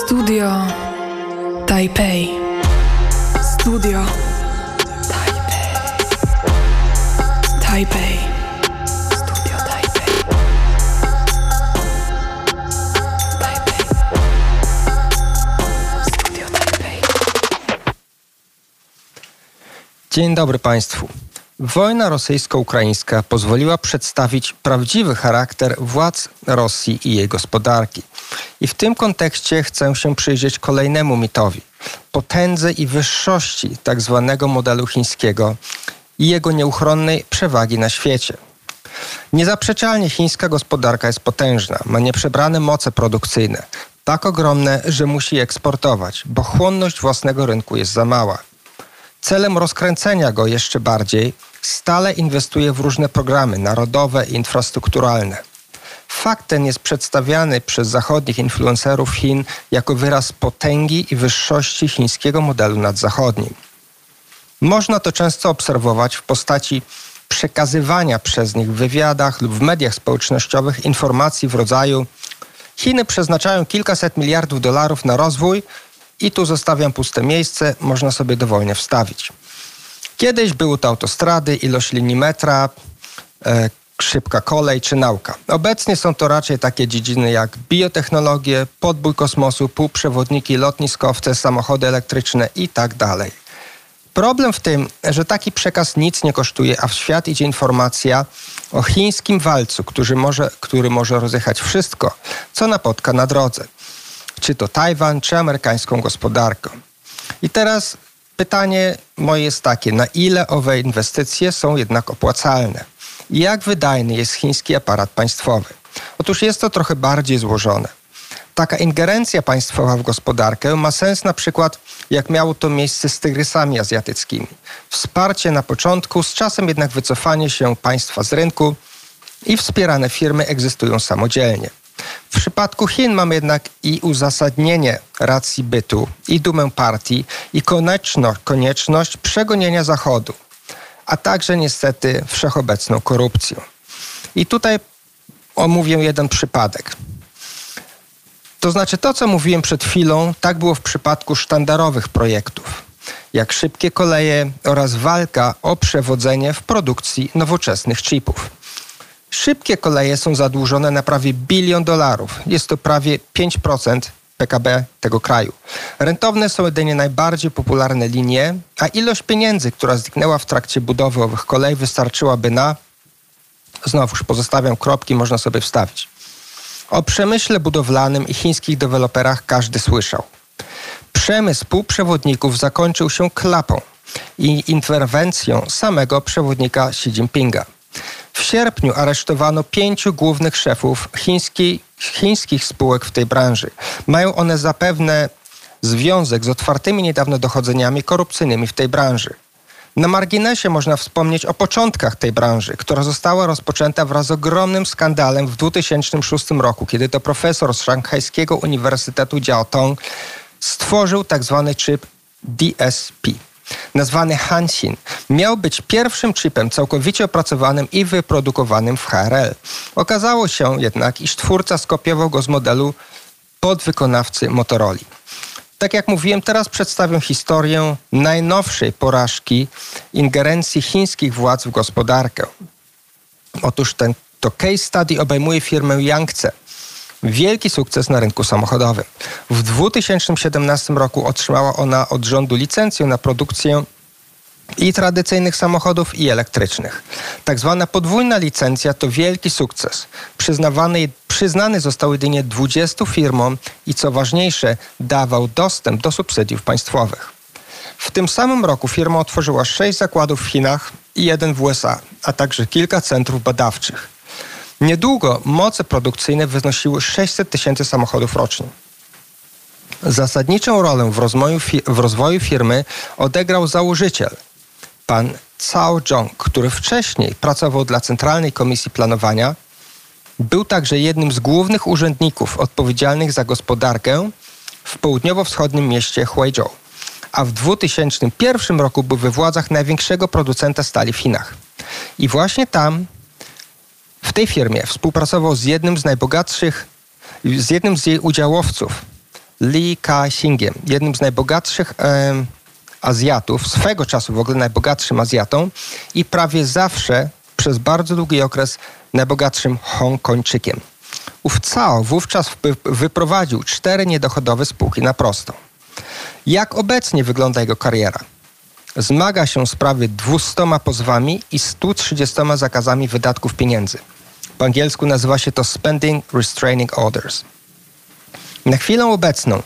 Studio Taipei. Studio Taipei. Taipei. Studio Taipei. Taipei. Studio Taipei. Dzień dobry Państwu. Wojna rosyjsko-ukraińska pozwoliła przedstawić prawdziwy charakter władz Rosji i jej gospodarki. I w tym kontekście chcę się przyjrzeć kolejnemu mitowi potędze i wyższości tak zwanego modelu chińskiego i jego nieuchronnej przewagi na świecie. Niezaprzeczalnie chińska gospodarka jest potężna, ma nieprzebrane moce produkcyjne, tak ogromne, że musi eksportować, bo chłonność własnego rynku jest za mała. Celem rozkręcenia go jeszcze bardziej stale inwestuje w różne programy narodowe i infrastrukturalne. Fakt ten jest przedstawiany przez zachodnich influencerów Chin jako wyraz potęgi i wyższości chińskiego modelu nadzachodnim. Można to często obserwować w postaci przekazywania przez nich w wywiadach lub w mediach społecznościowych informacji w rodzaju Chiny przeznaczają kilkaset miliardów dolarów na rozwój i tu zostawiam puste miejsce, można sobie dowolnie wstawić. Kiedyś były to autostrady, ilość linii metra, e, szybka kolej czy nauka. Obecnie są to raczej takie dziedziny jak biotechnologie, podbój kosmosu, półprzewodniki, lotniskowce, samochody elektryczne i tak. Problem w tym, że taki przekaz nic nie kosztuje, a w świat idzie informacja o chińskim walcu, który może, który może rozjechać wszystko, co napotka na drodze. Czy to Tajwan, czy amerykańską gospodarkę. I teraz pytanie moje jest takie, na ile owe inwestycje są jednak opłacalne? I jak wydajny jest chiński aparat państwowy? Otóż jest to trochę bardziej złożone. Taka ingerencja państwowa w gospodarkę ma sens na przykład, jak miało to miejsce z tygrysami azjatyckimi. Wsparcie na początku, z czasem jednak wycofanie się państwa z rynku i wspierane firmy egzystują samodzielnie. W przypadku Chin mamy jednak i uzasadnienie racji bytu, i dumę partii, i konieczność, konieczność przegonienia Zachodu, a także niestety wszechobecną korupcją. I tutaj omówię jeden przypadek. To znaczy to, co mówiłem przed chwilą, tak było w przypadku sztandarowych projektów, jak szybkie koleje oraz walka o przewodzenie w produkcji nowoczesnych chipów. Szybkie koleje są zadłużone na prawie bilion dolarów. Jest to prawie 5% PKB tego kraju. Rentowne są jedynie najbardziej popularne linie, a ilość pieniędzy, która zniknęła w trakcie budowy owych kolei, wystarczyłaby na. Znowuż pozostawiam kropki, można sobie wstawić. O przemyśle budowlanym i chińskich deweloperach każdy słyszał. Przemysł półprzewodników zakończył się klapą i interwencją samego przewodnika Xi Jinpinga. Sierpniu aresztowano pięciu głównych szefów chińskiej, chińskich spółek w tej branży. Mają one zapewne związek z otwartymi niedawno dochodzeniami korupcyjnymi w tej branży. Na marginesie można wspomnieć o początkach tej branży, która została rozpoczęta wraz z ogromnym skandalem w 2006 roku, kiedy to profesor z szanghajskiego Uniwersytetu Jiaotong stworzył tzw. Tak chip DSP nazwany Hansin, miał być pierwszym chipem całkowicie opracowanym i wyprodukowanym w HRL. Okazało się jednak, iż twórca skopiował go z modelu podwykonawcy Motorola. Tak jak mówiłem, teraz przedstawię historię najnowszej porażki ingerencji chińskich władz w gospodarkę. Otóż ten, to case study obejmuje firmę Yangtze, wielki sukces na rynku samochodowym. W 2017 roku otrzymała ona od rządu licencję na produkcję i tradycyjnych samochodów, i elektrycznych. Tak zwana podwójna licencja to wielki sukces. Przyznawany, przyznany został jedynie 20 firmom i co ważniejsze, dawał dostęp do subsydiów państwowych. W tym samym roku firma otworzyła 6 zakładów w Chinach i jeden w USA, a także kilka centrów badawczych. Niedługo moce produkcyjne wynosiły 600 tysięcy samochodów rocznie. Zasadniczą rolę w rozwoju, w rozwoju firmy odegrał założyciel, pan Cao Zhong, który wcześniej pracował dla Centralnej Komisji Planowania. Był także jednym z głównych urzędników odpowiedzialnych za gospodarkę w południowo-wschodnim mieście Huizhou, a w 2001 roku był we władzach największego producenta stali w Chinach. I właśnie tam tej firmie współpracował z jednym z najbogatszych, z jednym z jej udziałowców, Lee Ka-shingiem, jednym z najbogatszych em, Azjatów, swego czasu w ogóle najbogatszym Azjatą i prawie zawsze przez bardzo długi okres najbogatszym Hongkończykiem. Ów Cao wówczas wy- wyprowadził cztery niedochodowe spółki na prostą. Jak obecnie wygląda jego kariera? Zmaga się z prawie 200 pozwami i 130 zakazami wydatków pieniędzy. Po angielsku nazywa się to Spending Restraining Orders. Na chwilę obecną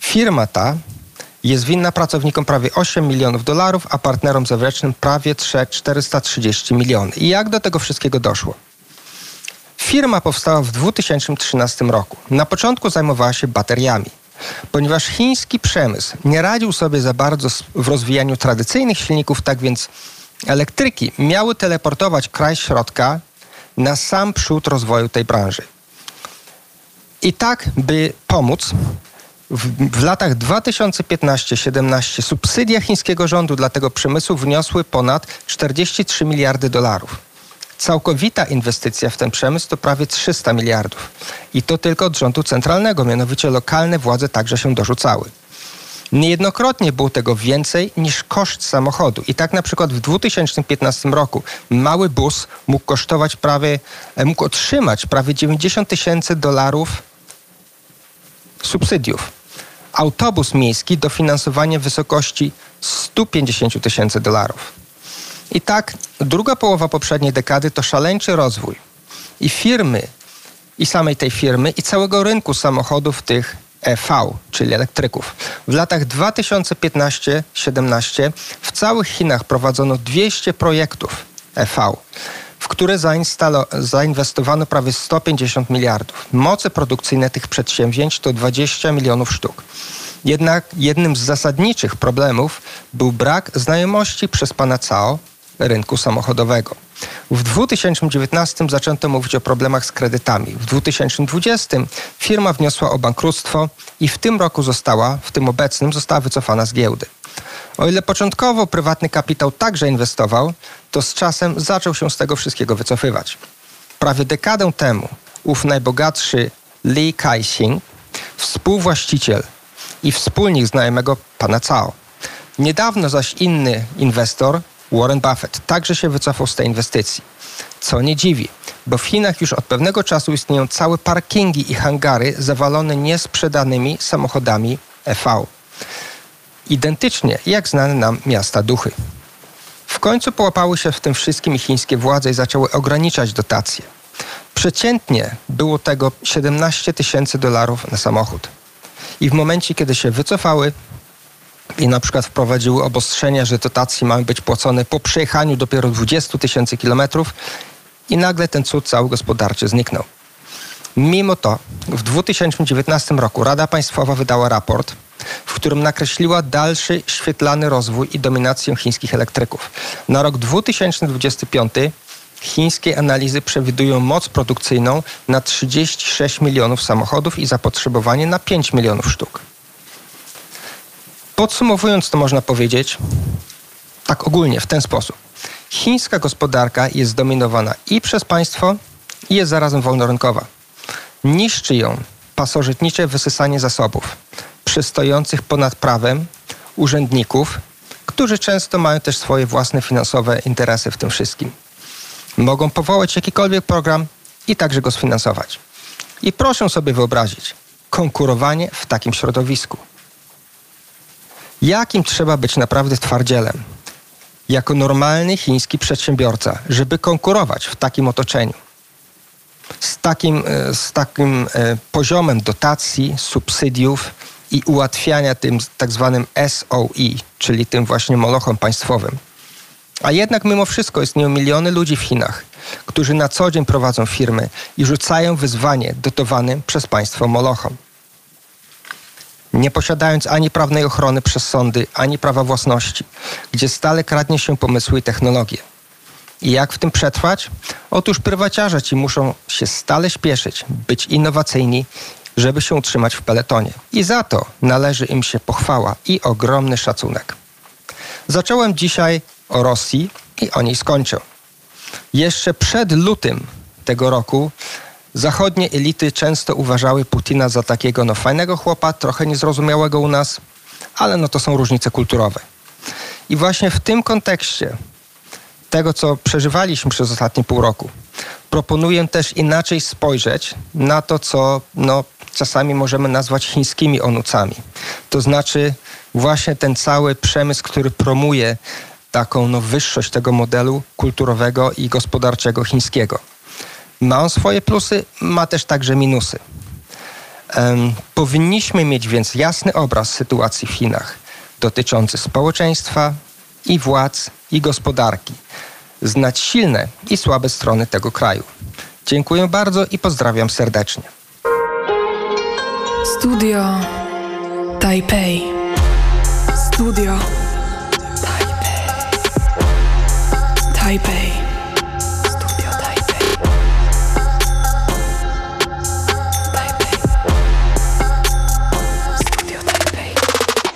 firma ta jest winna pracownikom prawie 8 milionów dolarów, a partnerom zewnętrznym prawie 3 430 milionów. I jak do tego wszystkiego doszło? Firma powstała w 2013 roku. Na początku zajmowała się bateriami. Ponieważ chiński przemysł nie radził sobie za bardzo w rozwijaniu tradycyjnych silników, tak więc elektryki miały teleportować kraj środka na sam przód rozwoju tej branży. I tak, by pomóc, w, w latach 2015-17 subsydia chińskiego rządu dla tego przemysłu wyniosły ponad 43 miliardy dolarów. Całkowita inwestycja w ten przemysł to prawie 300 miliardów. I to tylko od rządu centralnego, mianowicie lokalne władze także się dorzucały. Niejednokrotnie było tego więcej niż koszt samochodu. I tak na przykład w 2015 roku mały bus mógł kosztować prawie, e, mógł otrzymać prawie 90 tysięcy dolarów subsydiów. Autobus miejski dofinansowanie w wysokości 150 tysięcy dolarów. I tak druga połowa poprzedniej dekady to szaleńczy rozwój. I firmy, i samej tej firmy, i całego rynku samochodów tych EV, czyli elektryków. W latach 2015-17 w całych Chinach prowadzono 200 projektów EV, w które zainwestowano prawie 150 miliardów. Moce produkcyjne tych przedsięwzięć to 20 milionów sztuk. Jednak jednym z zasadniczych problemów był brak znajomości przez pana Cao rynku samochodowego. W 2019 zaczęto mówić o problemach z kredytami. W 2020 firma wniosła o bankructwo i w tym roku została, w tym obecnym, została wycofana z giełdy. O ile początkowo prywatny kapitał także inwestował, to z czasem zaczął się z tego wszystkiego wycofywać. Prawie dekadę temu ów najbogatszy Lee Kai-shing, współwłaściciel i wspólnik znajomego pana Cao. Niedawno zaś inny inwestor, Warren Buffett, także się wycofał z tej inwestycji. Co nie dziwi, bo w Chinach już od pewnego czasu istnieją całe parkingi i hangary zawalone niesprzedanymi samochodami EV. Identycznie jak znane nam miasta duchy. W końcu połapały się w tym wszystkim chińskie władze i zaczęły ograniczać dotacje. Przeciętnie było tego 17 tysięcy dolarów na samochód. I w momencie, kiedy się wycofały i na przykład wprowadziły obostrzenia, że dotacje mają być płacone po przejechaniu dopiero 20 tysięcy kilometrów i nagle ten cud cały gospodarczy zniknął. Mimo to w 2019 roku Rada Państwowa wydała raport, w którym nakreśliła dalszy świetlany rozwój i dominację chińskich elektryków. Na rok 2025 chińskie analizy przewidują moc produkcyjną na 36 milionów samochodów i zapotrzebowanie na 5 milionów sztuk. Podsumowując to można powiedzieć tak ogólnie w ten sposób. Chińska gospodarka jest zdominowana i przez państwo i jest zarazem wolnorynkowa. Niszczy ją pasożytnicze wysysanie zasobów, przystojących ponad prawem urzędników, którzy często mają też swoje własne finansowe interesy w tym wszystkim. Mogą powołać jakikolwiek program i także go sfinansować. I proszę sobie wyobrazić konkurowanie w takim środowisku. Jakim trzeba być naprawdę twardzielem, jako normalny chiński przedsiębiorca, żeby konkurować w takim otoczeniu? z takim, e, z takim e, poziomem dotacji, subsydiów i ułatwiania tym tak zwanym SOE, czyli tym właśnie molochom państwowym. A jednak mimo wszystko istnieją miliony ludzi w Chinach, którzy na co dzień prowadzą firmy i rzucają wyzwanie dotowanym przez państwo molochom. Nie posiadając ani prawnej ochrony przez sądy, ani prawa własności, gdzie stale kradnie się pomysły i technologie. I jak w tym przetrwać? Otóż prywaciarze ci muszą się stale śpieszyć, być innowacyjni, żeby się utrzymać w peletonie. I za to należy im się pochwała i ogromny szacunek. Zacząłem dzisiaj o Rosji i o niej skończę. Jeszcze przed lutym tego roku Zachodnie elity często uważały Putina za takiego no fajnego chłopa, trochę niezrozumiałego u nas, ale no to są różnice kulturowe. I właśnie w tym kontekście tego, co przeżywaliśmy przez ostatnie pół roku, proponuję też inaczej spojrzeć na to, co no, czasami możemy nazwać chińskimi onucami. To znaczy właśnie ten cały przemysł, który promuje taką no, wyższość tego modelu kulturowego i gospodarczego chińskiego. Ma on swoje plusy, ma też także minusy. Um, powinniśmy mieć więc jasny obraz sytuacji w Chinach dotyczący społeczeństwa i władz i gospodarki. Znać silne i słabe strony tego kraju. Dziękuję bardzo i pozdrawiam serdecznie. Studio Taipei. Studio Taipei. Taipei.